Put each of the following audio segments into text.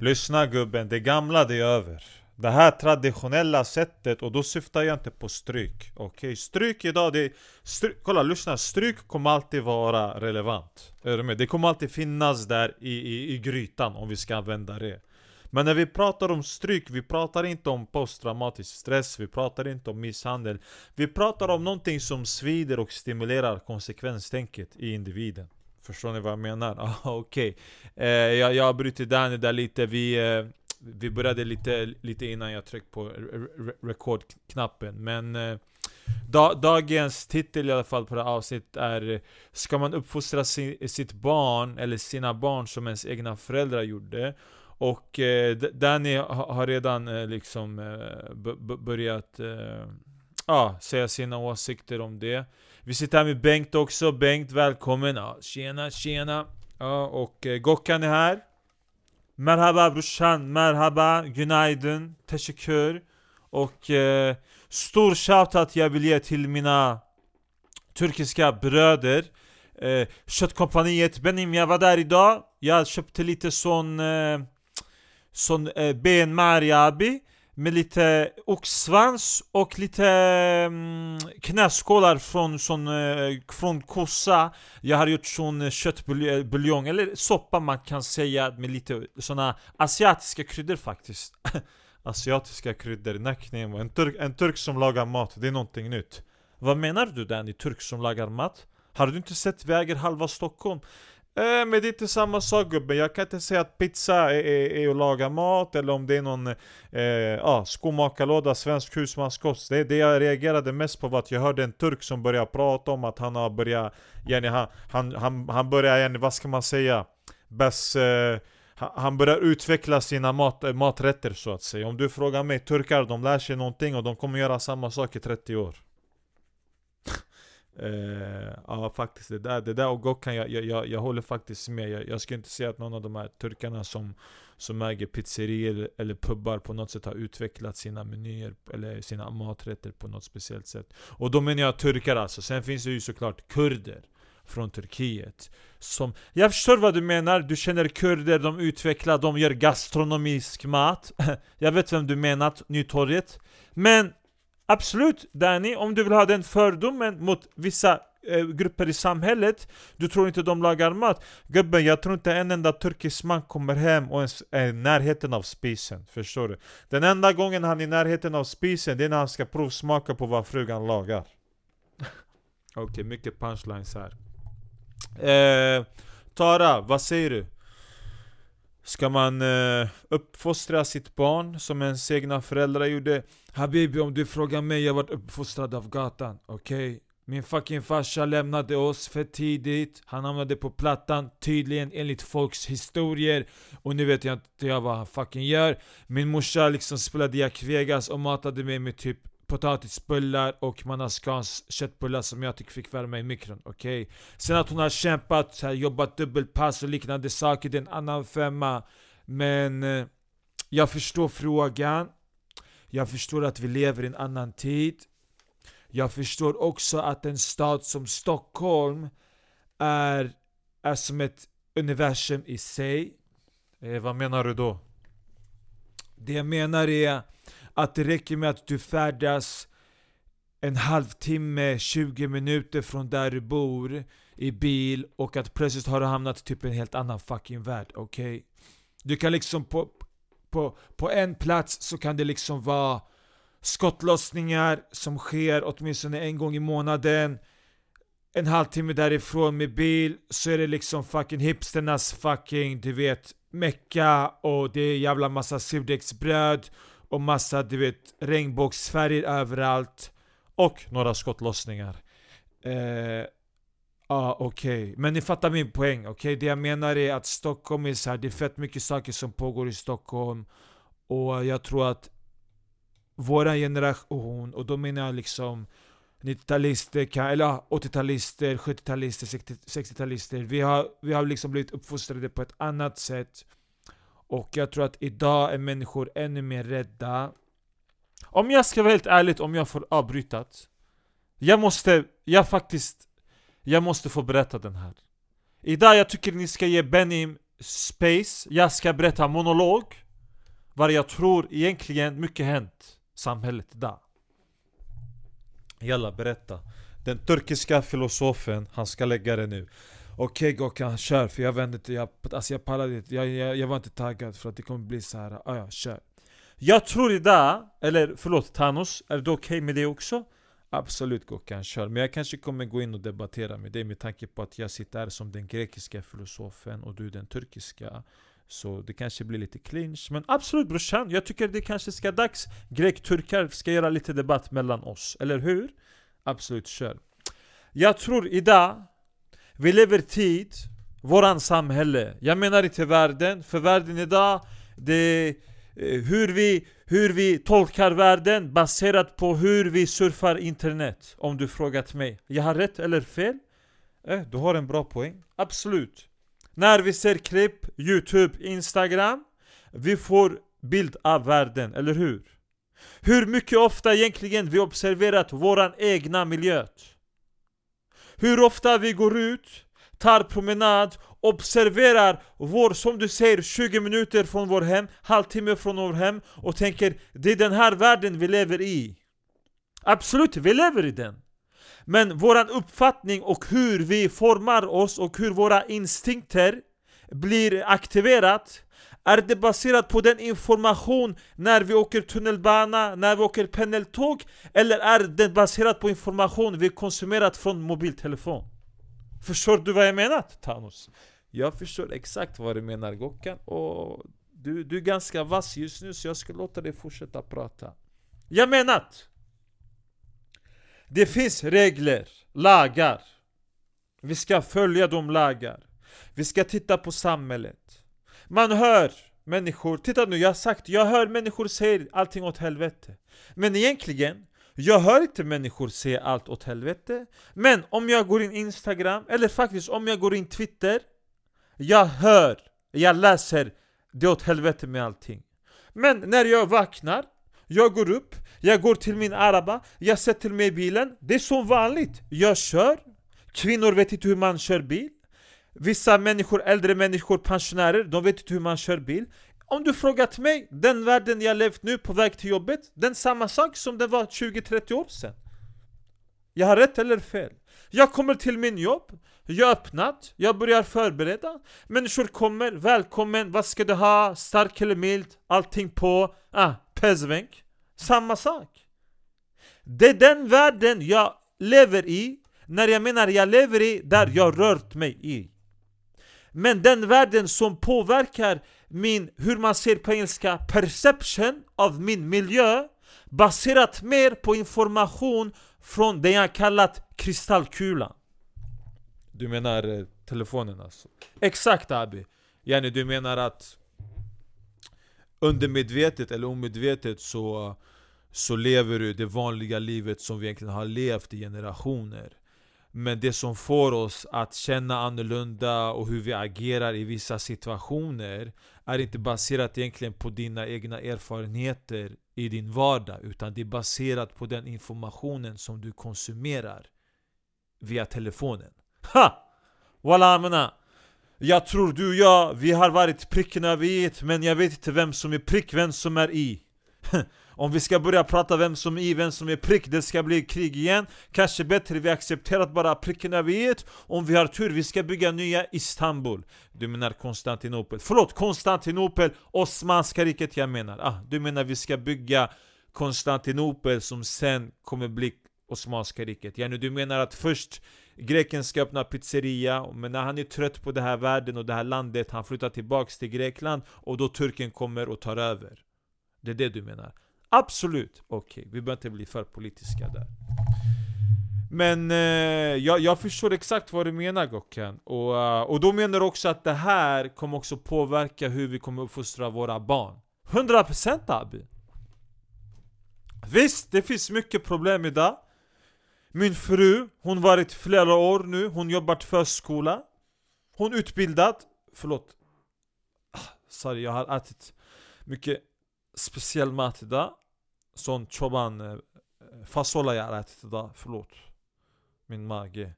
Lyssna gubben, det gamla det är över. Det här traditionella sättet, och då syftar jag inte på stryk. Okej, okay? stryk idag, det stryk, kolla lyssna, stryk kommer alltid vara relevant. Är du med? Det kommer alltid finnas där i, i, i grytan om vi ska använda det. Men när vi pratar om stryk, vi pratar inte om posttraumatisk stress, vi pratar inte om misshandel. Vi pratar om någonting som svider och stimulerar konsekvenstänket i individen. Förstår ni vad jag menar? Ah, Okej okay. eh, jag, jag har brutit Danny där lite, vi, eh, vi började lite, lite innan jag tryckte på rekordknappen Men eh, da, dagens titel i alla fall på det här avsnittet är Ska man uppfostra si, sitt barn, eller sina barn som ens egna föräldrar gjorde? Och eh, Danny har redan eh, liksom eh, börjat eh, säga sina åsikter om det. Vi sitter här med Bengt också. Bengt, välkommen. Ja, tjena, tjena. Ja, och eh, Gokkan är här. Merhaba brorsan, merhaba, günaydın, teşekkür. Och eh, stor shoutout jag vill ge till mina turkiska bröder. Eh, köttkompaniet Benim, jag var där idag. Jag köpte lite sån eh, sån eh, benmärg abi med lite oxsvans och lite mm, knäskålar från, sån, eh, från kossa Jag har gjort sån köttbuljong, eller soppa man kan säga med lite såna asiatiska kryddor faktiskt Asiatiska kryddor, naknemo. en turk, en turk som lagar mat, det är någonting nytt Vad menar du Danny, turk som lagar mat? Har du inte sett vi äger halva Stockholm? Eh, men det är inte samma sak gubben, jag kan inte säga att pizza är, är, är att laga mat eller om det är någon eh, ah, skomakarlåda, svensk husmanskost. Det, det jag reagerade mest på var att jag hörde en turk som började prata om att han har börjat, yani, han, han, han, han börjar, yani, vad ska man säga, bäst eh, han börjar utveckla sina mat, eh, maträtter så att säga. Om du frågar mig, turkar de lär sig någonting och de kommer göra samma sak i 30 år. Uh, ja faktiskt, det där, det där och Gokhan, jag, jag, jag, jag håller faktiskt med. Jag, jag skulle inte säga att någon av de här turkarna som, som äger pizzerier eller pubbar på något sätt har utvecklat sina menyer eller sina maträtter på något speciellt sätt. Och då menar jag turkar alltså, sen finns det ju såklart kurder från Turkiet som, Jag förstår vad du menar, du känner kurder, de utvecklar, de gör gastronomisk mat. Jag vet vem du menar, Nytorget. Men Absolut Danny, om du vill ha den fördomen mot vissa eh, grupper i samhället Du tror inte de lagar mat Gubben, jag tror inte en enda turkisk man kommer hem och ens är i närheten av spisen Förstår du? Den enda gången han är i närheten av spisen, det är när han ska provsmaka på vad frugan lagar Okej, okay, mycket punchlines här eh, Tara, vad säger du? Ska man eh, uppfostra sitt barn som ens egna föräldrar gjorde? Habibi om du frågar mig, jag varit uppfostrad av gatan, okej? Okay? Min fucking farsa lämnade oss för tidigt Han hamnade på plattan, tydligen enligt folks historier Och nu vet jag inte jag vad han fucking gör Min morsa liksom spelade Jack Vegas och matade mig med typ potatisbullar och manaskans köttbullar som jag tycker fick värma i mikron, okej? Okay? Sen att hon har kämpat, så här, jobbat dubbelpass och liknande saker, det är en annan femma Men eh, jag förstår frågan Jag förstår att vi lever i en annan tid Jag förstår också att en stad som Stockholm är, är som ett universum i sig eh, Vad menar du då? Det jag menar är att det räcker med att du färdas en halvtimme, 20 minuter från där du bor i bil och att plötsligt har du hamnat typ i en helt annan fucking värld, okej? Okay? Du kan liksom på, på, på en plats så kan det liksom vara skottlossningar som sker åtminstone en gång i månaden En halvtimme därifrån med bil så är det liksom fucking hipsternas fucking, du vet, mecka och det är jävla massa surdegsbröd och massa du vet regnbågsfärger överallt och några skottlossningar. Ja eh, ah, okej, okay. men ni fattar min poäng, okej? Okay? Det jag menar är att Stockholm är så här, det är fett mycket saker som pågår i Stockholm och jag tror att våran generation, och då menar jag liksom 90-talister, eller 80-talister, 70-talister, 60-talister Vi har, vi har liksom blivit uppfostrade på ett annat sätt och jag tror att idag är människor ännu mer rädda. Om jag ska vara helt ärlig, om jag får avbryta Jag måste, jag faktiskt Jag måste få berätta den här. Idag jag tycker ni ska ge Benim space, jag ska berätta monolog. Vad jag tror egentligen mycket hänt samhället idag. Jalla berätta. Den turkiska filosofen, han ska lägga det nu. Okej okay, Gokan, kör för jag vände inte, jag, alltså jag pallade inte, jag, jag, jag var inte taggad för att det kommer bli så här. Ah, ja, kör Jag tror idag, eller förlåt Thanos, är det okej okay med det också? Absolut Gokan, kör. Men jag kanske kommer gå in och debattera med dig med tanke på att jag sitter här som den grekiska filosofen och du den turkiska. Så det kanske blir lite clinch. Men absolut brorsan, jag tycker det kanske ska dags. Grek-turkar ska göra lite debatt mellan oss, eller hur? Absolut, kör. Jag tror idag, vi lever tid, våran samhälle. Jag menar inte världen, för världen idag, det Eh, hur vi, hur vi tolkar världen baserat på hur vi surfar internet Om du frågat mig Jag har rätt eller fel? Eh, du har en bra poäng Absolut När vi ser klipp, youtube, instagram Vi får bild av världen, eller hur? Hur mycket ofta egentligen vi observerat våran egna miljö hur ofta vi går ut, tar promenad observerar vår, som du säger, 20 minuter från vår hem, halvtimme från vår hem och tänker det är den här världen vi lever i. Absolut, vi lever i den. Men vår uppfattning och hur vi formar oss och hur våra instinkter blir aktiverat är det baserat på den information när vi åker tunnelbana, när vi åker pendeltåg? Eller är det baserat på information vi konsumerat från mobiltelefon? Förstår du vad jag menar Thanos? Jag förstår exakt vad du menar Gokkan och du, du är ganska vass just nu så jag ska låta dig fortsätta prata Jag menar att Det finns regler, lagar Vi ska följa de lagar Vi ska titta på samhället man hör människor, titta nu jag har sagt, jag hör människor säga allting åt helvete. Men egentligen jag hör inte människor säga allt åt helvete. Men om jag går in Instagram, eller faktiskt om jag går in Twitter Jag hör, jag läser det åt helvete med allting. Men när jag vaknar, jag går upp, jag går till min araba, jag sätter mig i bilen. Det är som vanligt, jag kör. Kvinnor vet inte hur man kör bil. Vissa människor, äldre människor, pensionärer, de vet inte hur man kör bil om du frågat mig, den världen jag levt nu på väg till jobbet, den samma sak som den var 20-30 år sedan. Jag har rätt eller fel? Jag kommer till min jobb, jag har öppnat, jag börjar förbereda Människor kommer, välkommen, vad ska du ha? Stark eller mild? Allting på, ah, pezvenk Samma sak Det är den världen jag lever i När jag menar jag lever i, där jag rört mig i men den världen som påverkar min, hur man ser på engelska, perception av min miljö baserat mer på information från det jag kallat kristallkulan Du menar eh, telefonen alltså? Exakt Abi! Yani du menar att undermedvetet eller omedvetet så, så lever du det vanliga livet som vi egentligen har levt i generationer men det som får oss att känna annorlunda och hur vi agerar i vissa situationer är inte baserat egentligen på dina egna erfarenheter i din vardag utan det är baserat på den informationen som du konsumerar via telefonen. Ha! Walla mena! Jag tror du och jag, vi har varit pricken över i men jag vet inte vem som är prick, vem som är i. Om vi ska börja prata vem som är i, vem som är prick, det ska bli krig igen. Kanske bättre vi accepterar att bara pricken över i Om vi har tur, vi ska bygga nya Istanbul. Du menar Konstantinopel, förlåt Konstantinopel, Osmanska riket jag menar. Ah, Du menar vi ska bygga Konstantinopel som sen kommer bli Osmanska riket. Jenny, Du menar att först Greken ska öppna pizzeria, men när han är trött på den här världen och det här landet Han flyttar tillbaks till Grekland och då turken kommer och tar över. Det är det du menar. Absolut, okej, okay. vi behöver inte bli för politiska där. Men eh, jag, jag förstår exakt vad du menar Gocken. Och, uh, och då menar du också att det här kommer också påverka hur vi kommer uppfostra våra barn. 100% Abi! Visst, det finns mycket problem idag. Min fru, hon varit flera år nu, hon jobbat förskola. Hon utbildad, förlåt. Ah, sorry, jag har ätit mycket speciell mat idag. Sån choban eh, eh, fasola yarattı förlåt Min mage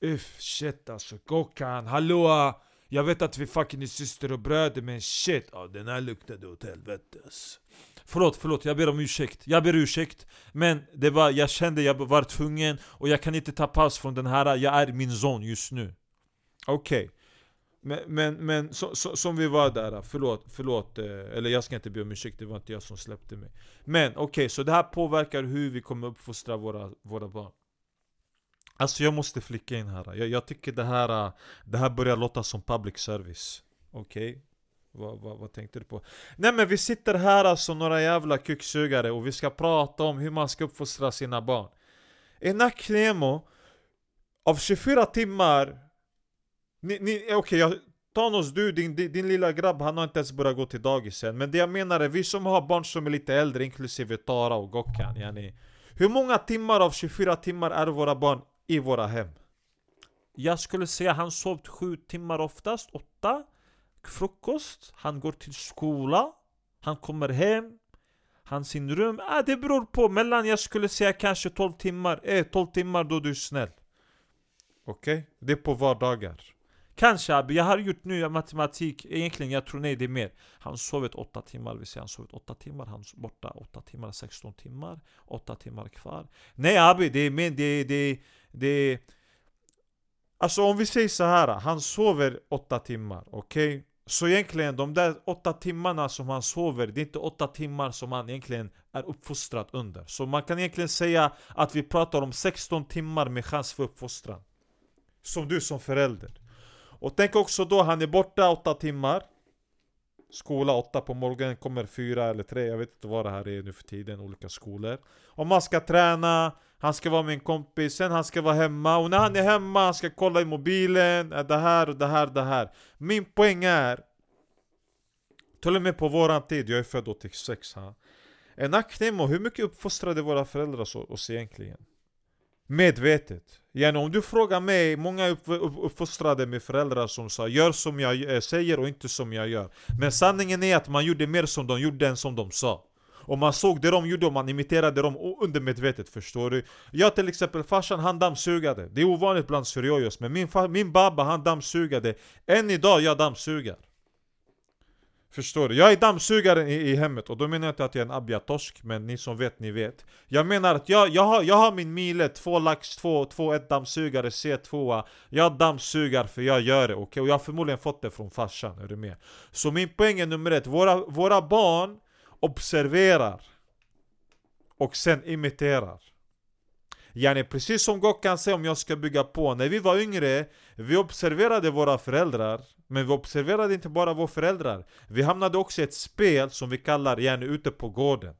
Uff, shit alltså, Gokan, hallå! Jag vet att vi fucking är syster och bröder men shit, ja, den här luktade åt helvete ass. Förlåt, förlåt, jag ber om ursäkt. Jag ber ursäkt. Men det var, jag kände jag var tvungen och jag kan inte ta paus från den här, jag är min son just nu. Okej. Okay. Men, men, men så, så, som vi var där, förlåt, förlåt, eh, eller jag ska inte be om ursäkt, det var inte jag som släppte mig. Men okej, okay, så det här påverkar hur vi kommer uppfostra våra, våra barn. Alltså jag måste flicka in här, jag, jag tycker det här, eh, det här börjar låta som public service. Okej? Okay? Vad, vad, vad, tänkte du på? Nej men vi sitter här alltså några jävla kuksugare och vi ska prata om hur man ska uppfostra sina barn. Enak Nemo, av 24 timmar ni, ni, eh, Okej, okay, jag, Thanos du, din, din, din, lilla grabb, han har inte ens börjat gå till dagis än Men det jag menar är, vi som har barn som är lite äldre, inklusive Tara och Gokkan yani, Hur många timmar av 24 timmar är våra barn i våra hem? Jag skulle säga han sov 7 timmar oftast, 8 Frukost, han går till skola Han kommer hem Han sin rum, ah, det beror på, mellan jag skulle säga kanske 12 timmar Eh, 12 timmar då du är snäll Okej? Okay? Det är på vardagar Kanske Abi, jag har gjort nu matematik, egentligen jag tror nej det är mer. Han sovit 8 timmar, vi säger han sovit 8 timmar, han är borta 8 timmar, 16 timmar. 8 timmar kvar. Nej Abi, det är mer, det, det, det Alltså om vi säger så här, han sover 8 timmar, okej? Okay? Så egentligen de där 8 timmarna som han sover, det är inte 8 timmar som han egentligen är uppfostrad under. Så man kan egentligen säga att vi pratar om 16 timmar med chans för uppfostran. Som du som förälder och tänk också då, han är borta åtta timmar. Skola åtta på morgonen, kommer fyra eller tre, jag vet inte vad det här är nu för tiden, olika skolor. Om man ska träna, han ska vara med en kompis, sen han ska vara hemma. Och när han är hemma, han ska kolla i mobilen, det här och det här och det här. Min poäng är Till och med på våran tid, jag är född 86 här En aknemo, hur mycket uppfostrade våra föräldrar oss egentligen? Medvetet. Igen, om du frågar mig, många är uppfostrade med föräldrar som sa Gör som jag eh, säger och inte som jag gör. Men sanningen är att man gjorde mer som de gjorde än som de sa. Och man såg det de gjorde och man imiterade dem undermedvetet förstår du? Jag till exempel, farsan han dammsugade. Det är ovanligt bland syriojos men min, min baba han dammsugade. Än idag jag dammsugar Förstår du? Jag är dammsugaren i, i hemmet och då menar jag inte att jag är en abjatorsk Men ni som vet, ni vet Jag menar att jag, jag, har, jag har min mile, två lax, två, två ett dammsugare, C2 Jag dammsugar för jag gör det, okej? Okay? Och jag har förmodligen fått det från farsan, är du med? Så min poäng är nummer ett, våra, våra barn observerar Och sen imiterar Yani precis som Gokkan säger om jag ska bygga på När vi var yngre, vi observerade våra föräldrar men vi observerade inte bara våra föräldrar. Vi hamnade också i ett spel som vi kallar gärna ute på gården.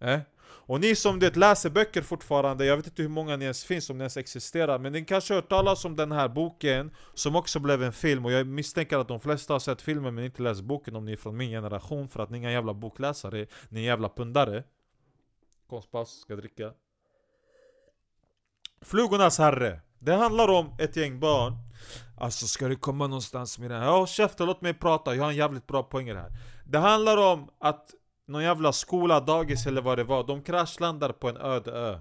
Eh? Och ni som det läser böcker fortfarande, jag vet inte hur många ni ens finns, om ni ens existerar Men ni kanske har hört talas om den här boken Som också blev en film, och jag misstänker att de flesta har sett filmen men inte läst boken Om ni är från min generation, för att ni är inga jävla bokläsare Ni är jävla pundare. Konstpaus, ska dricka. Flugornas herre. Det handlar om ett gäng barn. Alltså ska du komma någonstans med det här? Ja käften, låt mig prata, jag har en jävligt bra poäng här. Det handlar om att någon jävla skola, dagis eller vad det var De kraschlandar på en öde ö.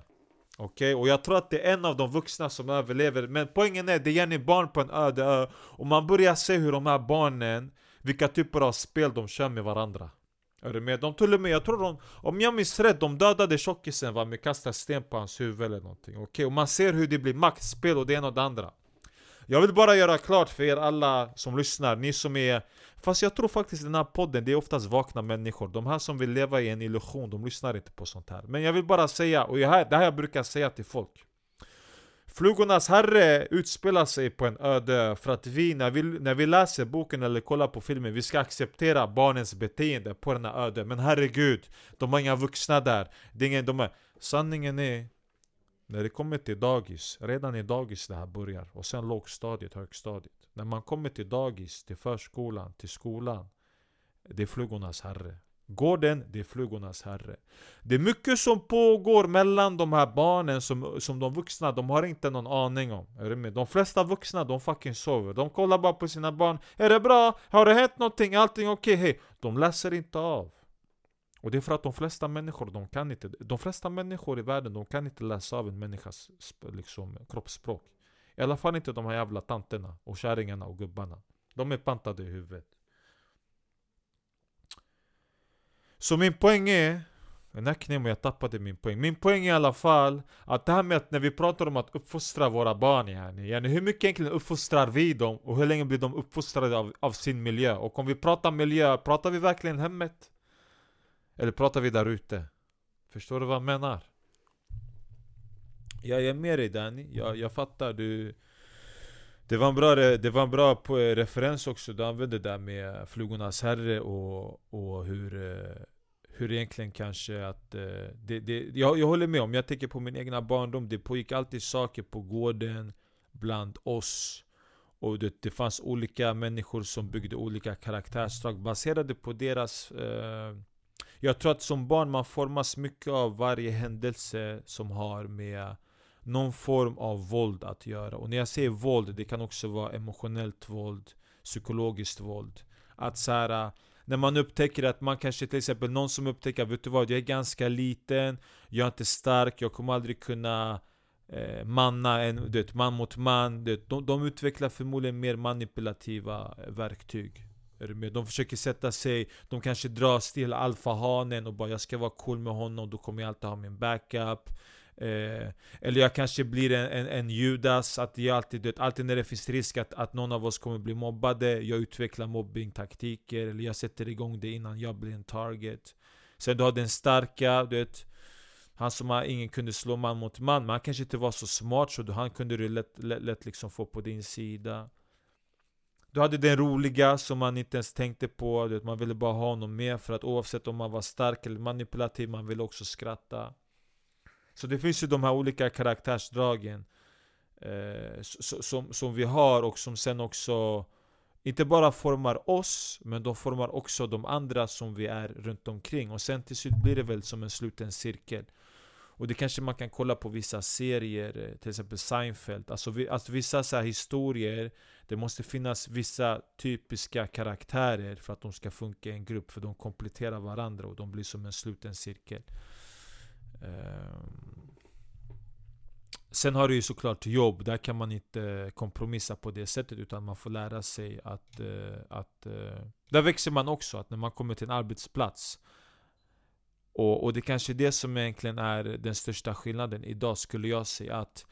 Okej, okay? och jag tror att det är en av de vuxna som överlever. Men poängen är, det är barn på en öde ö. Och man börjar se hur de här barnen Vilka typer av spel de kör med varandra är du med? De till och med, jag tror de, om jag minns rätt, de dödade tjockisen va, med kasta sten på hans huvud eller någonting Okej, okay? och man ser hur det blir maktspel och det ena och det andra Jag vill bara göra klart för er alla som lyssnar, ni som är Fast jag tror faktiskt den här podden, det är oftast vakna människor De här som vill leva i en illusion, de lyssnar inte på sånt här Men jag vill bara säga, och det här jag brukar säga till folk Flugornas herre utspelar sig på en öde för att vi när, vi, när vi läser boken eller kollar på filmen, vi ska acceptera barnens beteende på denna öde. Men herregud, de har inga vuxna där. Det är ingen, de är, Sanningen är, när det kommer till dagis, redan i dagis det här börjar. Och sen lågstadiet, högstadiet. När man kommer till dagis, till förskolan, till skolan Det är flugornas herre. Gården, det är flugornas herre. Det är mycket som pågår mellan de här barnen som, som de vuxna, de har inte någon aning om. Är du med? De flesta vuxna, de fucking sover. De kollar bara på sina barn. Är det bra? Har det hänt någonting? Allting okej? Okay? Hey. De läser inte av. Och det är för att de flesta människor, de kan inte De flesta människor i världen, de kan inte läsa av en människas liksom, kroppsspråk. I alla fall inte de här jävla tanterna och kärringarna och gubbarna. De är pantade i huvudet. Så min poäng är Nacknemo, jag tappade min poäng. Min poäng är i alla fall att det här med att när vi pratar om att uppfostra våra barn yani, yani hur mycket egentligen uppfostrar vi dem och hur länge blir de uppfostrade av, av sin miljö? Och om vi pratar miljö, pratar vi verkligen hemmet? Eller pratar vi där ute? Förstår du vad jag menar? Jag är med dig Danny, jag, jag fattar du det var en bra, det var en bra referens också, du använde det där med Flugornas herre och, och hur eh, hur egentligen kanske att... Eh, det, det, jag, jag håller med om, jag tänker på min egna barndom, det pågick alltid saker på gården bland oss. Och det, det fanns olika människor som byggde olika karaktärsdrag baserade på deras... Eh, jag tror att som barn man formas mycket av varje händelse som har med någon form av våld att göra. Och när jag säger våld, det kan också vara emotionellt våld, psykologiskt våld. Att så här, äh, när man upptäcker att man kanske till exempel någon som upptäcker Vet du vad, jag är ganska liten Jag är inte stark, jag kommer aldrig kunna eh, manna en, det, man mot man det, de, de utvecklar förmodligen mer manipulativa eh, verktyg? De försöker sätta sig, de kanske dras till alfahanen och bara jag ska vara cool med honom, då kommer jag alltid ha min backup Eh, eller jag kanske blir en, en, en Judas, att jag alltid, vet, alltid när det finns risk att, att någon av oss kommer bli mobbade, jag utvecklar mobbingtaktiker, eller jag sätter igång det innan jag blir en target. Sen du har den starka, du vet, han som har, ingen kunde slå man mot man, men han kanske inte var så smart så han kunde du lätt, lätt, lätt liksom få på din sida. Du hade den roliga som man inte ens tänkte på, du vet, man ville bara ha honom med för att oavsett om man var stark eller manipulativ, man ville också skratta. Så det finns ju de här olika karaktärsdragen eh, som, som vi har och som sen också inte bara formar oss, men de formar också de andra som vi är runt omkring. Och sen till slut blir det väl som en sluten cirkel. Och det kanske man kan kolla på vissa serier, eh, till exempel Seinfeld. Alltså, vi, alltså vissa så historier, det måste finnas vissa typiska karaktärer för att de ska funka i en grupp. För de kompletterar varandra och de blir som en sluten cirkel. Ehm, sen har du ju såklart jobb, där kan man inte kompromissa på det sättet utan man får lära sig att, eh, att eh, Där växer man också, att när man kommer till en arbetsplats och, och det kanske är det som egentligen är den största skillnaden idag skulle jag säga att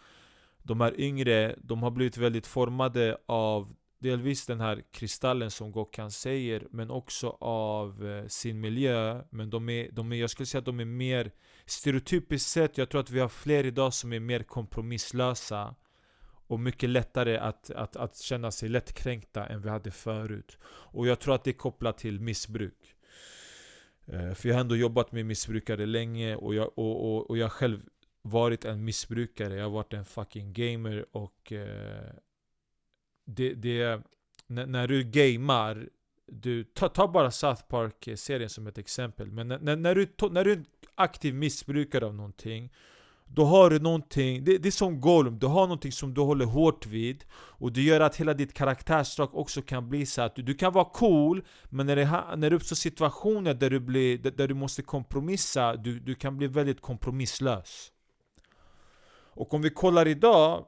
De här yngre, de har blivit väldigt formade av delvis den här kristallen som Gokhan säger men också av eh, sin miljö Men de är, de är, jag skulle säga att de är mer Stereotypiskt sett, jag tror att vi har fler idag som är mer kompromisslösa och mycket lättare att, att, att känna sig lättkränkta än vi hade förut. Och jag tror att det är kopplat till missbruk. Eh, för jag har ändå jobbat med missbrukare länge och jag, och, och, och jag själv varit en missbrukare. Jag har varit en fucking gamer och eh, det, det, när, när du gamar du, ta, ta bara South Park-serien som ett exempel. Men när, när, du, när du är en aktiv missbrukare av någonting då har du någonting, det, det är som Gollum, du har någonting som du håller hårt vid Och det gör att hela ditt karaktärsdrag också kan bli så att du, du kan vara cool Men när det, när det uppstår situationer där du, blir, där, där du måste kompromissa, du, du kan bli väldigt kompromisslös Och om vi kollar idag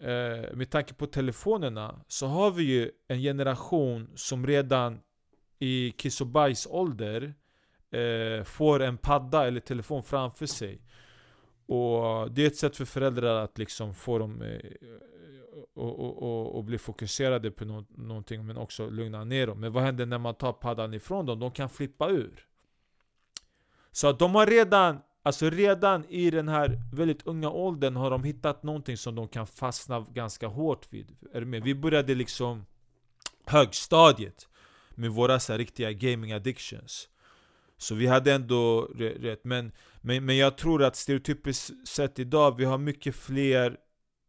eh, med tanke på telefonerna så har vi ju en generation som redan i kiss och bajsålder eh, får en padda eller telefon framför sig. Och det är ett sätt för föräldrar att liksom få dem eh, och, och, och, och, bli fokuserade på no någonting men också lugna ner dem. Men vad händer när man tar paddan ifrån dem? De kan flippa ur. Så att de har redan Alltså redan i den här väldigt unga åldern har de hittat någonting som de kan fastna ganska hårt vid. Är med? Vi började liksom högstadiet med våra så riktiga gaming addictions. Så vi hade ändå rätt. Men, men, men jag tror att stereotypiskt sett idag, vi har mycket fler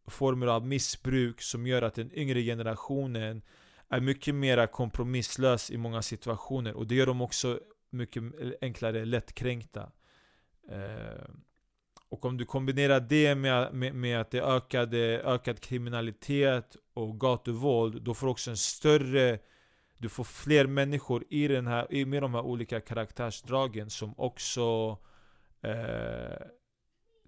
former av missbruk som gör att den yngre generationen är mycket mer kompromisslös i många situationer. Och det gör dem också mycket enklare lättkränkta. Eh, och om du kombinerar det med, med, med att det ökade, ökad kriminalitet och gatuvåld, då får du också en större du får fler människor i den här, med de här olika karaktärsdragen som också eh,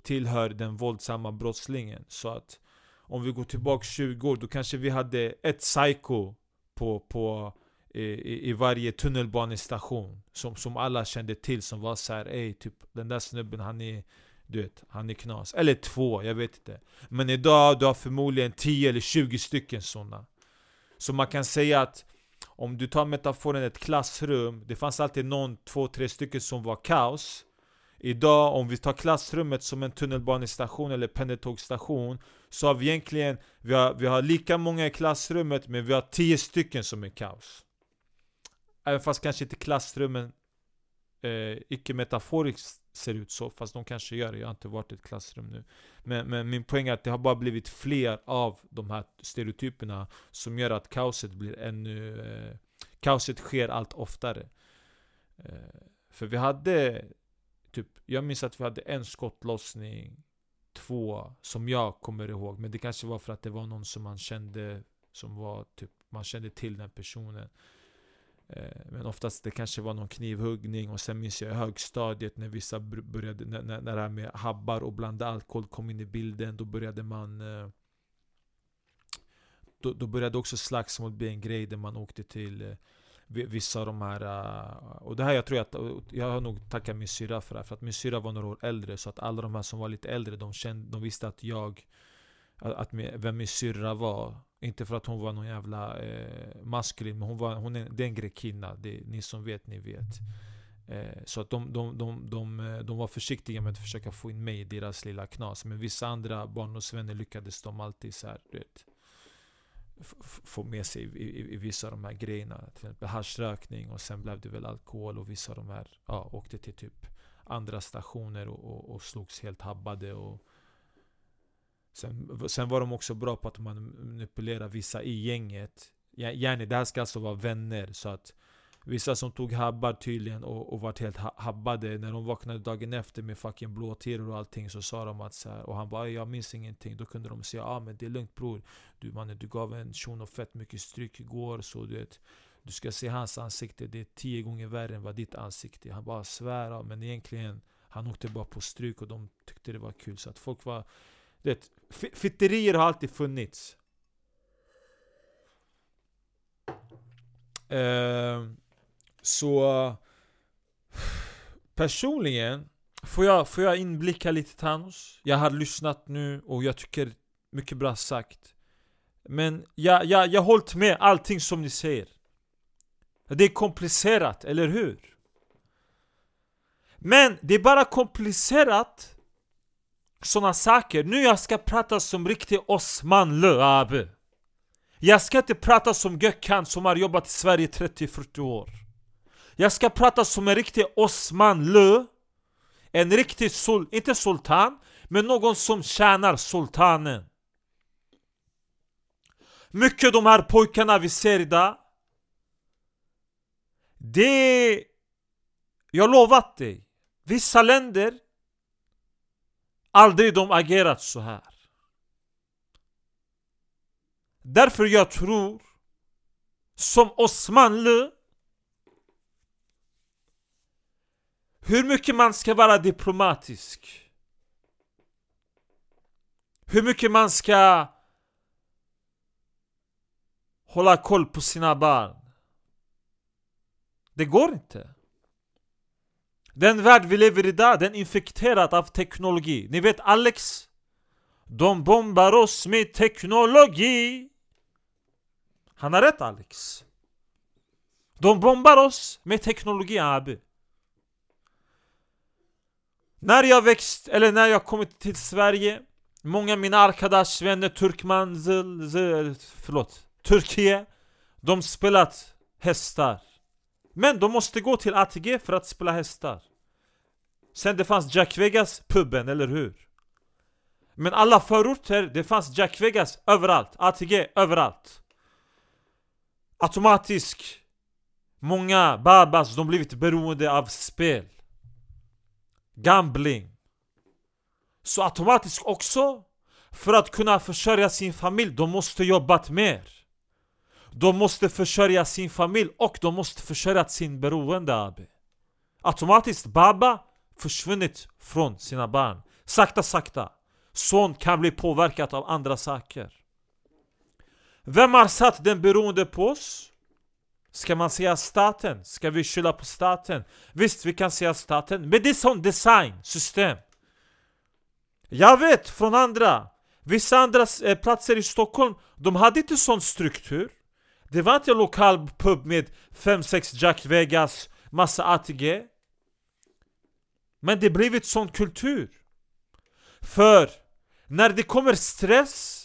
tillhör den våldsamma brottslingen. Så att om vi går tillbaka 20 år, då kanske vi hade ett psycho på, på i, i varje tunnelbanestation som, som alla kände till som var såhär Ey, typ den där snubben han är du vet, han är knas. Eller två, jag vet inte. Men idag du har förmodligen 10 eller 20 stycken sådana. Så man kan säga att om du tar metaforen ett klassrum, det fanns alltid någon, två, tre stycken som var kaos. Idag, om vi tar klassrummet som en tunnelbanestation eller pendeltågsstation Så har vi egentligen, vi har, vi har lika många i klassrummet men vi har tio stycken som är kaos Även fast kanske inte klassrummen eh, icke metaforiskt ser ut så, fast de kanske gör det, jag har inte varit i ett klassrum nu. Men, men min poäng är att det har bara blivit fler av de här stereotyperna Som gör att kaoset blir ännu... Eh, kaoset sker allt oftare. Eh, För vi hade typ, jag minns att vi hade en skottlossning Två, som jag kommer ihåg. Men det kanske var för att det var någon som man kände Som var typ, man kände till den personen. Eh, men oftast det kanske var någon knivhuggning och sen minns jag i högstadiet när vissa började, när, när, när det här med habbar och blanda alkohol kom in i bilden Då började man eh, då, då började också slagsmål bli en grej där man åkte till eh, Vissa av de här, och det här jag tror att, jag har nog tackat min syra för det här. För att min syra var några år äldre Så att alla de här som var lite äldre, de, kände, de visste att jag att, att vem min syrra var inte för att hon var någon jävla eh, maskulin, men hon, var, hon är, det är en grekinna. Det, ni som vet, ni vet. Eh, så att de, de, de, de, eh, de var försiktiga med att försöka få in mig i deras lilla knas. Men vissa andra barndomsvänner lyckades de alltid så här, vet, få med sig i, i, i, vissa av de här grejerna. Till exempel haschrökning och sen blev det väl alkohol och vissa av de här ja, åkte till typ andra stationer och, och, och slogs helt habbade. Och, Sen, sen var de också bra på att manipulera vissa i gänget. Yani, det här ska alltså vara vänner så att Vissa som tog habbar tydligen och, och vart helt habbade När de vaknade dagen efter med fucking blåtiror och allting Så sa de att så här, och han bara 'Jag minns ingenting' Då kunde de säga 'Ja ah, men det är lugnt bror. Du mannen, du gav en shuno fett mycket stryk igår så du vet Du ska se hans ansikte, det är tio gånger värre än vad ditt ansikte är. Han bara svär men egentligen Han åkte bara på stryk och de tyckte det var kul. Så att folk var det, fitterier har alltid funnits. Eh, så personligen får jag, får jag inblicka lite Thanos. Jag har lyssnat nu och jag tycker mycket bra sagt. Men jag, jag, jag har hållit med allting som ni säger. Det är komplicerat, eller hur? Men det är bara komplicerat såna saker. Nu jag ska prata som riktig Osman Löabe. Jag ska inte prata som Gökhan som har jobbat i Sverige 30-40 år. Jag ska prata som en riktig Osman Lö. En riktig, sul inte sultan, men någon som tjänar sultanen. Mycket de här pojkarna vi ser idag. Det... Jag lovat dig. Vissa länder Aldrig de agerat så här. Därför jag tror som Osmanlu, Hur mycket man ska vara diplomatisk. Hur mycket man ska Hålla koll på sina barn. Det går inte den värld vi lever i idag, den är infekterad av teknologi. Ni vet Alex? De bombar oss med teknologi. Han har rätt Alex. De bombar oss med teknologi abi. När jag växt, eller när jag kommit till Sverige Många av mina Arkadash vänner, Turkman, zil, zil, förlåt, Turkiet De spelat hästar men de måste gå till ATG för att spela hästar. Sen det fanns Jack Vegas, puben, eller hur? Men alla förorter, det fanns Jack Vegas överallt, ATG överallt. Automatisk. Många babas, de blivit beroende av spel. Gambling. Så automatiskt också. För att kunna försörja sin familj, de måste jobbat mer de måste försörja sin familj och de måste försörja sin beroende abi. Automatiskt baba försvunnit från sina barn. Sakta sakta. Son kan bli påverkad av andra saker. Vem har satt den beroende på oss? Ska man säga staten? Ska vi skylla på staten? Visst, vi kan säga staten, men det är sån design, system. Jag vet från andra, vissa andra eh, platser i Stockholm, de hade inte sån struktur. Det var inte en lokal pub med 5-6 Jack Vegas, massa ATG. Men det blev ett sån kultur. För när det kommer stress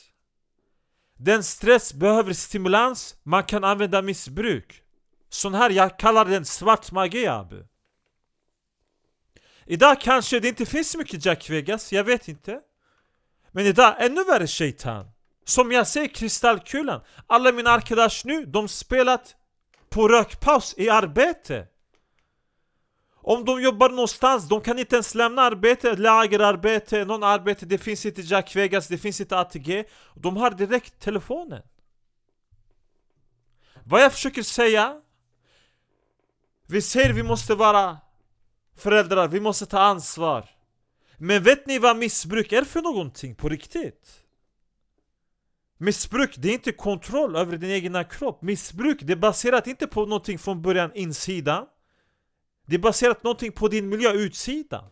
den stress behöver stimulans, man kan använda missbruk. Sån här, jag kallar den svart magi abi. Idag kanske det inte finns så mycket Jack Vegas, jag vet inte. Men idag, ännu värre shaitan. Som jag säger, kristallkulan. Alla mina arkadash nu, de spelat på rökpaus i arbete. Om de jobbar någonstans, de kan inte ens lämna arbete, lagerarbete, någon arbete, det finns inte Jack Vegas, det finns inte ATG De har direkt telefonen Vad jag försöker säga Vi säger vi måste vara föräldrar, vi måste ta ansvar Men vet ni vad missbruk är för någonting på riktigt? Missbruk, det är inte kontroll över din egna kropp Missbruk, det är baserat inte på någonting från början insidan det är baserat någonting på din miljö, utsidan.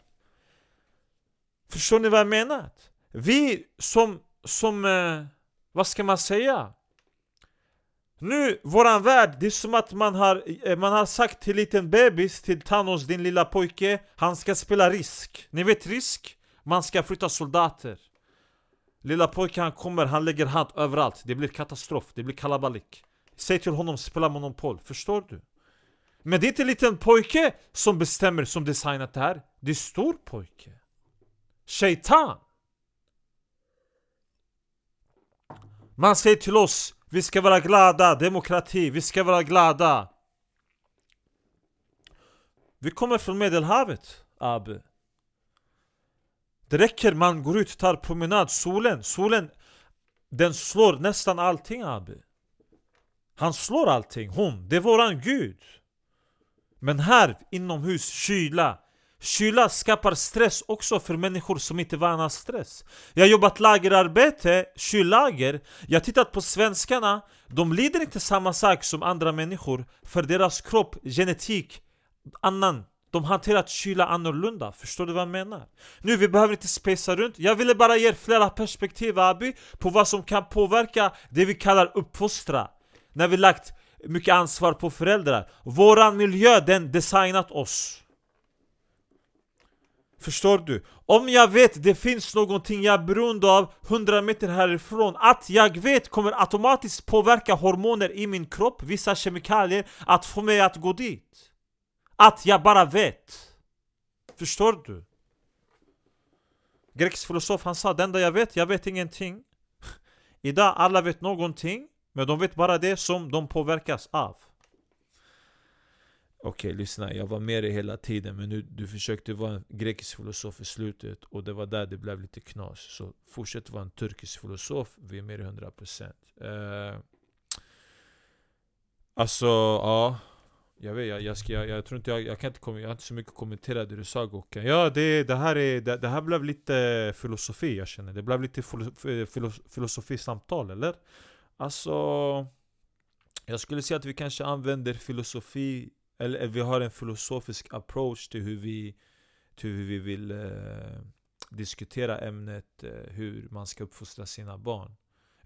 Förstår ni vad jag menar? Vi som, som, eh, vad ska man säga? Nu, våran värld, det är som att man har, eh, man har sagt till liten bebis, till Thanos, din lilla pojke Han ska spela risk Ni vet risk? Man ska flytta soldater Lilla pojken han kommer, han lägger hand överallt Det blir katastrof, det blir kalabalik Säg till honom, spela monopol, förstår du? Men det är inte en liten pojke som bestämmer, som designat det här. Det är stor pojke. Shaitan. Man säger till oss, vi ska vara glada, demokrati, vi ska vara glada. Vi kommer från medelhavet, Abu. Det räcker, man går ut, tar promenad, solen, solen Den slår nästan allting abi. Han slår allting, hon, det är våran gud. Men här, inomhus, kyla. Kyla skapar stress också för människor som inte är vana stress. Jag har jobbat lagerarbete, kyllager. Jag har tittat på svenskarna. De lider inte samma sak som andra människor För deras kropp, genetik, annan de har hanterat kyla annorlunda, förstår du vad jag menar? Nu, vi behöver inte spesa runt. Jag ville bara ge flera perspektiv Abi På vad som kan påverka det vi kallar uppfostra. När vi lagt mycket ansvar på föräldrar. Våran miljö, den designat oss. Förstår du? Om jag vet det finns någonting jag är beroende av 100 meter härifrån Att jag vet kommer automatiskt påverka hormoner i min kropp Vissa kemikalier Att få mig att gå dit. Att jag bara vet Förstår du? Grekisk filosof han sa det enda jag vet, jag vet ingenting Idag alla vet någonting men de vet bara det som de påverkas av Okej, lyssna. Jag var med dig hela tiden men nu, du försökte vara en grekisk filosof i slutet och det var där det blev lite knas. Så fortsätt vara en turkisk filosof, vi är med dig 100% uh, eh, Alltså, ja jag vet, jag, jag, ska, jag, jag tror inte jag, jag kan inte komma, jag har inte så mycket att kommentera det du sa Gokan Ja det, det, här är, det, det, här blev lite filosofi jag känner, det blev lite eh, filosofisamtal eller? Alltså Jag skulle säga att vi kanske använder filosofi Eller eh, vi har en filosofisk approach till hur vi Till hur vi vill eh, diskutera ämnet eh, Hur man ska uppfostra sina barn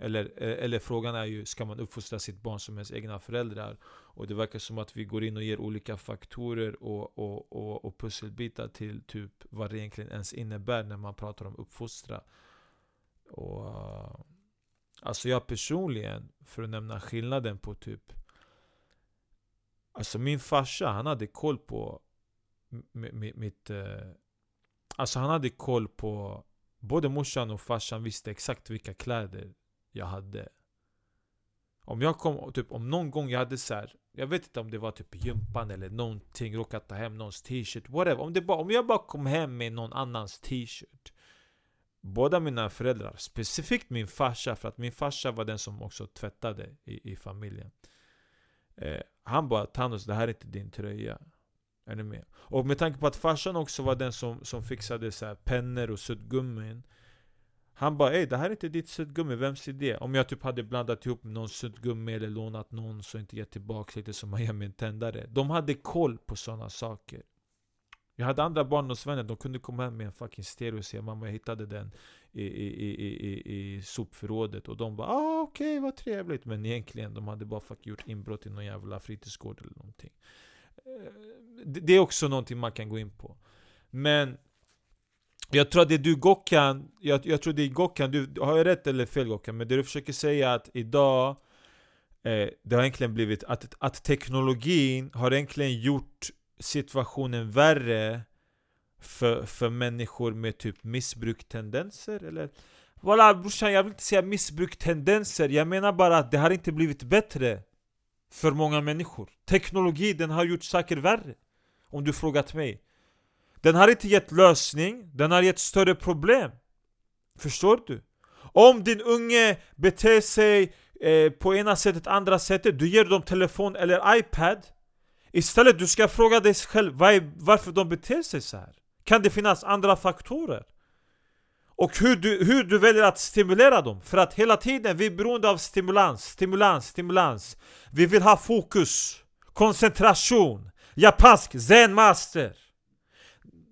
eller, eh, eller frågan är ju, ska man uppfostra sitt barn som ens egna föräldrar? Och det verkar som att vi går in och ger olika faktorer och, och, och, och pusselbitar till typ vad det egentligen ens innebär när man pratar om uppfostra. Och, eh, Alltså jag personligen, för att nämna skillnaden på typ Alltså min farsa, han hade koll på mitt... Eh, alltså han hade koll på Både morsan och farsan visste exakt vilka kläder jag hade. Om jag kom, typ om någon gång jag hade så här, Jag vet inte om det var typ gympan eller någonting, råkat ta hem någons t-shirt, whatever. Om, det bara, om jag bara kom hem med någon annans t-shirt. Båda mina föräldrar, specifikt min farsa, för att min farsa var den som också tvättade i, i familjen. Eh, Han bara 'Thanos, det här är inte din tröja' Är ni med? Och med tanke på att farsan också var den som, som fixade så här pennor och suddgummin han bara ey det här är inte ditt suddgummi, vems idé? Om jag typ hade blandat ihop någon suddgummi eller lånat någon så inte gett tillbaka lite som man gör med en tändare. De hade koll på sådana saker. Jag hade andra barn och vänner, de kunde komma hem med en fucking stereo och säga mamma jag hittade den i, i, i, i, i sopförrådet Och de bara ah okej okay, vad trevligt. Men egentligen de hade bara fuck gjort inbrott i någon jävla fritidsgård eller någonting. Eh, det är också någonting man kan gå in på. Men jag tror att det du Gokkan, jag, jag tror det är Gokkan, du har jag rätt eller fel Gokkan? Men det du försöker säga är att idag eh, Det har egentligen blivit att, att teknologin har egentligen gjort situationen värre för, för människor med typ missbruktendenser eller? Voilà brorsan, jag vill inte säga missbruktendenser, jag menar bara att det har inte blivit bättre för många människor. Teknologi, den har gjort saker värre. Om du frågat mig den har inte gett lösning, den har gett större problem Förstår du? Om din unge beter sig eh, på ena sättet, andra sättet Du ger dem telefon eller iPad Istället du ska fråga dig själv var, varför de beter sig så här. Kan det finnas andra faktorer? Och hur du, hur du väljer att stimulera dem För att hela tiden vi är beroende av stimulans, stimulans, stimulans Vi vill ha fokus, koncentration, japansk zen master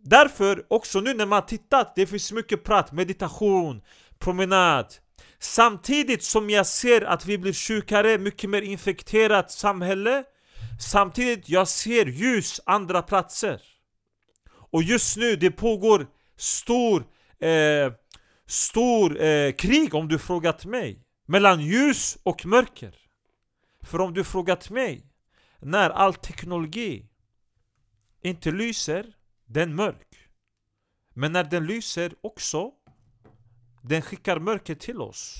Därför, också nu när man tittat, det finns mycket prat, meditation, promenad. Samtidigt som jag ser att vi blir sjukare, mycket mer infekterat samhälle Samtidigt jag ser ljus andra platser. Och just nu det pågår stor, eh, stor eh, krig om du frågat mig Mellan ljus och mörker. För om du frågat mig När all teknologi inte lyser den mörk. Men när den lyser också, den skickar mörker till oss.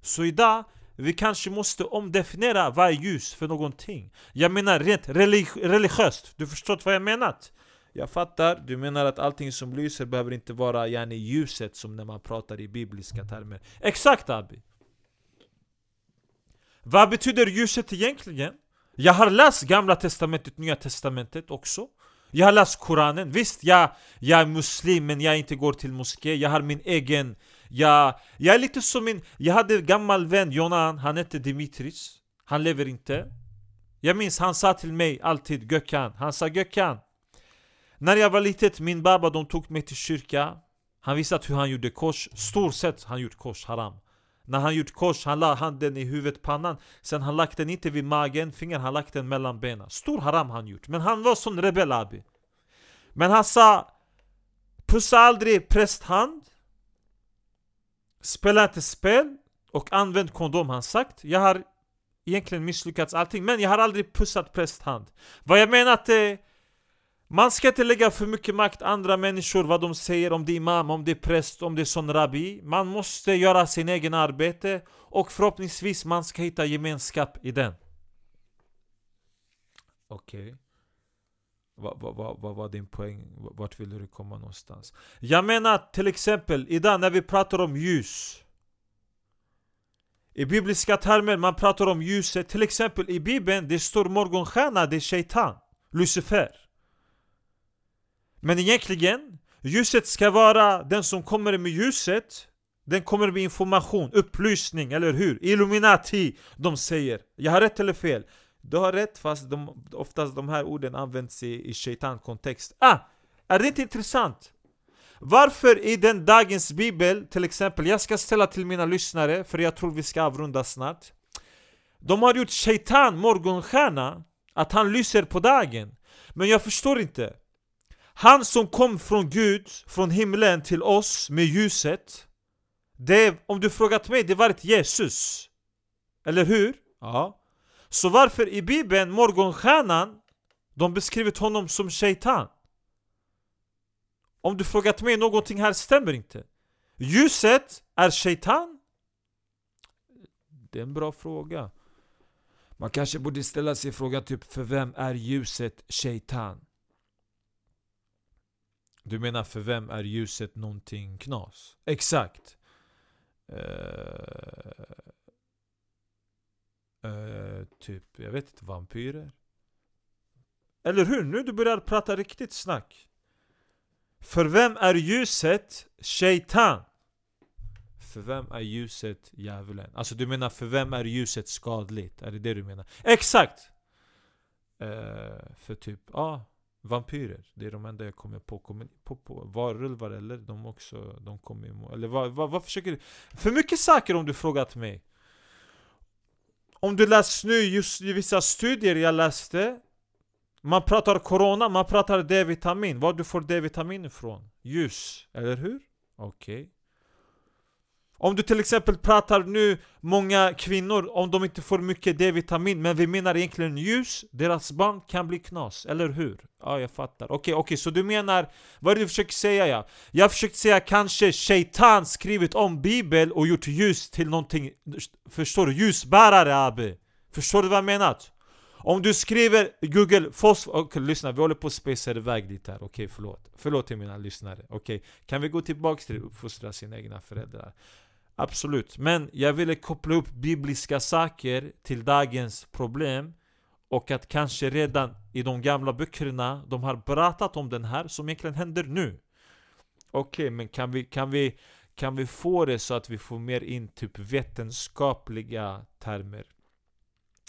Så idag, vi kanske måste omdefiniera vad är ljus för någonting. Jag menar rent relig religiöst, du förstår vad jag menat? Jag fattar, du menar att allting som lyser behöver inte vara yani ljuset som när man pratar i bibliska termer. Exakt Abi! Vad betyder ljuset egentligen? Jag har läst gamla testamentet, nya testamentet också jag har läst Koranen, visst jag, jag är muslim men jag inte går till moské. Jag har min egen Jag, jag är lite som min... Jag hade en gammal vän, Jonan, han hette Dimitris. Han lever inte. Jag minns han sa till mig alltid Gökhan Han sa Gökhan När jag var litet, min baba de tog mig till kyrka. Han visade hur han gjorde kors. Stort sett han gjort kors, haram när han gjort kors, han la handen i huvudet, pannan Sen han lagt den inte vid magen, fingern han lagt den mellan benen. Stor haram han gjort, men han var sån rebell abi. Men han sa Pussa aldrig prästhand. Spela inte spel Och använd kondom. Han sagt Jag har egentligen misslyckats allting Men jag har aldrig pussat prästhand. Vad jag menar är eh, man ska inte lägga för mycket makt andra människor, vad de säger, om det är imam, om det är präst, om det är sån rabbi Man måste göra sin egen arbete och förhoppningsvis man ska hitta gemenskap i den Okej okay. Vad va, va, va var din poäng? Vart ville du komma någonstans? Jag menar till exempel, idag när vi pratar om ljus I bibliska termer, man pratar om ljuset Till exempel i bibeln, det står morgonstjärna, det är shaitan Lucifer men egentligen, ljuset ska vara den som kommer med ljuset Den kommer med information, upplysning, eller hur? Illuminati, de säger Jag har rätt eller fel? Du har rätt fast de, oftast de här orden används i, i shaitan-kontext Ah! Är det inte intressant? Varför i den dagens bibel, till exempel, jag ska ställa till mina lyssnare för jag tror vi ska avrunda snart De har gjort shaitan, morgonstjärna, att han lyser på dagen Men jag förstår inte han som kom från Gud, från himlen till oss med ljuset det, Om du frågat mig, det var ett Jesus Eller hur? Ja Så varför i bibeln, morgonstjärnan De beskrivit honom som shaitan Om du frågat mig, någonting här stämmer inte Ljuset är shaitan? Det är en bra fråga Man kanske borde ställa sig frågan typ, för vem är ljuset shaitan? Du menar för vem är ljuset någonting knas? Exakt! Uh, uh, typ, jag vet inte, vampyrer? Eller hur? Nu du börjar prata riktigt snack För vem är ljuset shaitan? för vem är ljuset djävulen? Alltså du menar för vem är ljuset skadligt? Är det det du menar? Exakt! Uh, för typ, ja, ah, vampyrer. Det är de enda jag kommer på. Kommer på, på varulvar eller? De också, de kommer ju Eller vad, vad, vad försöker du? För mycket saker om du frågat mig. Om du läst nu just vissa studier jag läste Man pratar corona, man pratar D-vitamin Var du får D-vitamin ifrån? Ljus, eller hur? Okej okay. Om du till exempel pratar nu många kvinnor om de inte får mycket D-vitamin Men vi menar egentligen ljus, deras barn kan bli knas, eller hur? Ja, jag fattar. Okej, okay, okej, okay, så du menar... Vad är det du försöker säga ja? Jag försökte säga kanske Shaitan skrivit om bibel och gjort ljus till någonting... Förstår du? Ljusbärare Abi! Förstår du vad jag menar? Om du skriver Google fosfor... Okej, okay, lyssna, vi håller på att spacea iväg lite här. Okej, okay, förlåt. Förlåt till mina lyssnare. Okej, okay. kan vi gå tillbaks till att uppfostra sina egna föräldrar? Absolut, men jag ville koppla upp bibliska saker till dagens problem och att kanske redan i de gamla böckerna de har pratat om den här som egentligen händer nu Okej, okay, men kan vi, kan, vi, kan vi få det så att vi får mer in typ vetenskapliga termer?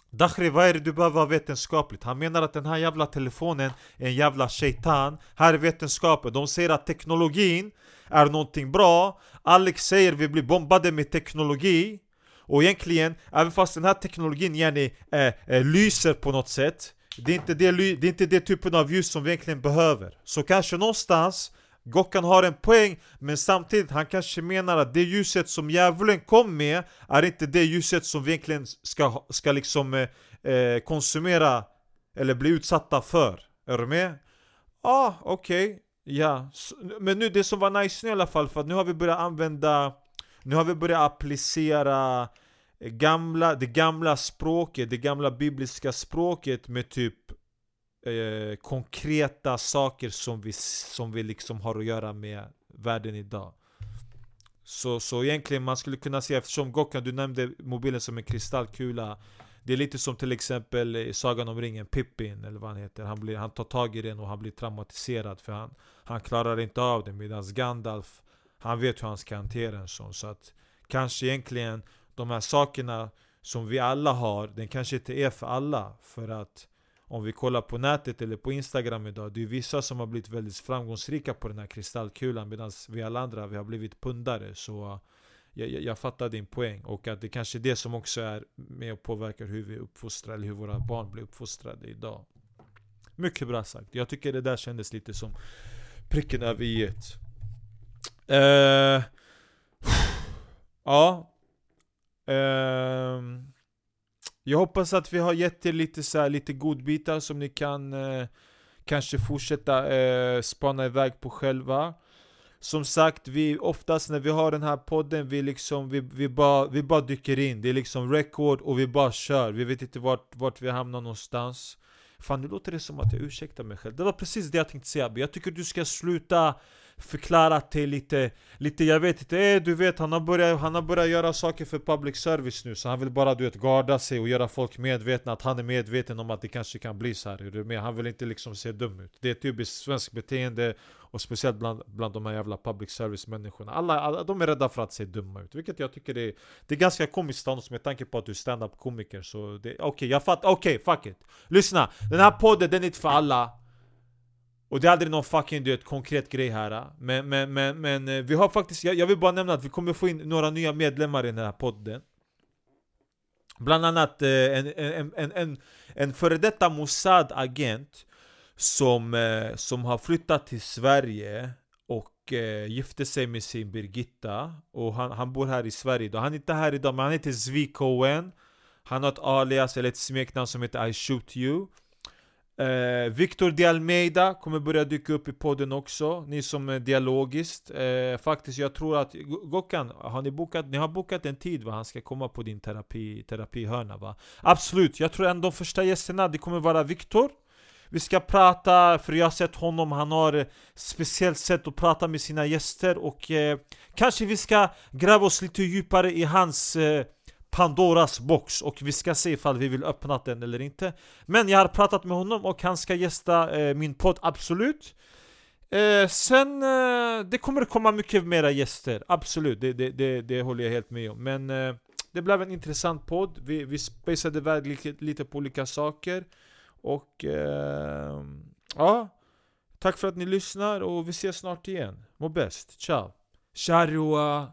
Dakhri, vad är det du behöver ha vetenskapligt? Han menar att den här jävla telefonen är en jävla shaitan Här är vetenskapen, de säger att teknologin är någonting bra Alex säger vi blir bombade med teknologi Och egentligen, även fast den här teknologin yani, äh, äh, lyser på något sätt det är, inte det, det är inte det typen av ljus som vi egentligen behöver Så kanske någonstans Gokkan har en poäng, men samtidigt han kanske menar att det ljuset som djävulen kom med är inte det ljuset som vi egentligen ska, ska liksom eh, eh konsumera eller bli utsatta för. Är du med? Ja, ah, okej. Okay. Ja, men nu det som var nice nu i alla fall, för att nu har vi börjat använda Nu har vi börjat applicera eh, gamla, det gamla språket, det gamla bibliska språket med typ eh, konkreta saker som vi, som vi liksom har att göra med världen idag. Så, så egentligen man skulle kunna säga, eftersom Gokkan du nämnde mobilen som en kristallkula det är lite som till exempel i Sagan om ringen, Pippin eller vad han heter. Han, blir, han tar tag i den och han blir traumatiserad för han, han klarar inte av det Medan Gandalf, han vet hur han ska hantera en sån. Så att kanske egentligen de här sakerna som vi alla har, den kanske inte är för alla. För att om vi kollar på nätet eller på Instagram idag Det är vissa som har blivit väldigt framgångsrika på den här kristallkulan Medan vi alla andra, vi har blivit pundare. Så jag, jag, jag fattar din poäng Och att det kanske är det som också är med och påverkar hur vi uppfostrar Eller hur våra barn blir uppfostrade idag. Mycket bra sagt. Jag tycker det där kändes lite som pricken över i uh, Ja. Uh, jag hoppas att vi har gett er lite, så här, lite godbitar som ni kan uh, kanske fortsätta eh, spana iväg på själva. Som sagt, vi oftast när vi har den här podden, vi liksom, vi, vi, bara, vi bara dyker in. Det är liksom record och vi bara kör. Vi vet inte vart, vart vi hamnar någonstans. Fan nu låter det som att jag ursäktar mig själv. Det var precis det jag tänkte säga. Jag tycker du ska sluta förklarat det lite, lite jag vet inte, eh, du vet han har, börjat, han har börjat göra saker för public service nu Så han vill bara du vet garda sig och göra folk medvetna Att han är medveten om att det kanske kan bli så här Men han vill inte liksom se dum ut. Det är typiskt svenskt beteende Och speciellt bland, bland de här jävla public service människorna. Alla, alla, de är rädda för att se dumma ut Vilket jag tycker är, det är ganska komiskt Thanos med tanke på att du är stand-up komiker Så okej, okay, jag fattar, okej okay, fuck it. Lyssna, den här podden den är inte för alla och det är aldrig någon fucking du vet, konkret grej här Men, men, men, men vi har faktiskt, jag, jag vill bara nämna att vi kommer få in några nya medlemmar i den här podden. Bland annat en, en, en, en, en före detta Mossad-agent som, som har flyttat till Sverige och gifte sig med sin Birgitta. Och han, han bor här i Sverige då. Han är inte här idag men han heter Zvi Cohen. Han har ett alias eller ett smeknamn som heter I shoot you. Eh, Victor de Almeida kommer börja dyka upp i podden också, ni som är dialogiskt eh, Faktiskt, jag tror att Gokan, har ni bokat, ni har bokat en tid va? Han ska komma på din terapi, terapihörna va? Absolut, jag tror att de första gästerna, det kommer vara Victor vi ska prata, för jag har sett honom, han har ett speciellt sätt att prata med sina gäster och eh, kanske vi ska gräva oss lite djupare i hans eh, Pandoras box och vi ska se ifall vi vill öppna den eller inte Men jag har pratat med honom och han ska gästa eh, min podd, absolut Eh, sen, eh, det kommer komma mycket mera gäster, absolut, det, det, det, det håller jag helt med om. Men eh, det blev en intressant podd, vi, vi spacade iväg lite, lite på olika saker. Och eh, ja, tack för att ni lyssnar och vi ses snart igen. Må bäst, ciao! Charua,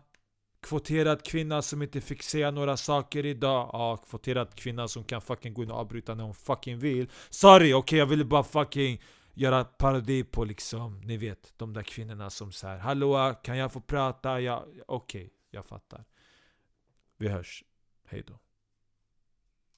kvoterad kvinna som inte fick säga några saker idag. Ja, kvoterad kvinna som kan fucking gå in och avbryta när hon fucking vill. Sorry, okej okay, jag ville bara fucking göra parodi på liksom, ni vet, de där kvinnorna som säger Hallå, kan jag få prata? Ja, okej, okay, jag fattar. Vi hörs. Hejdå.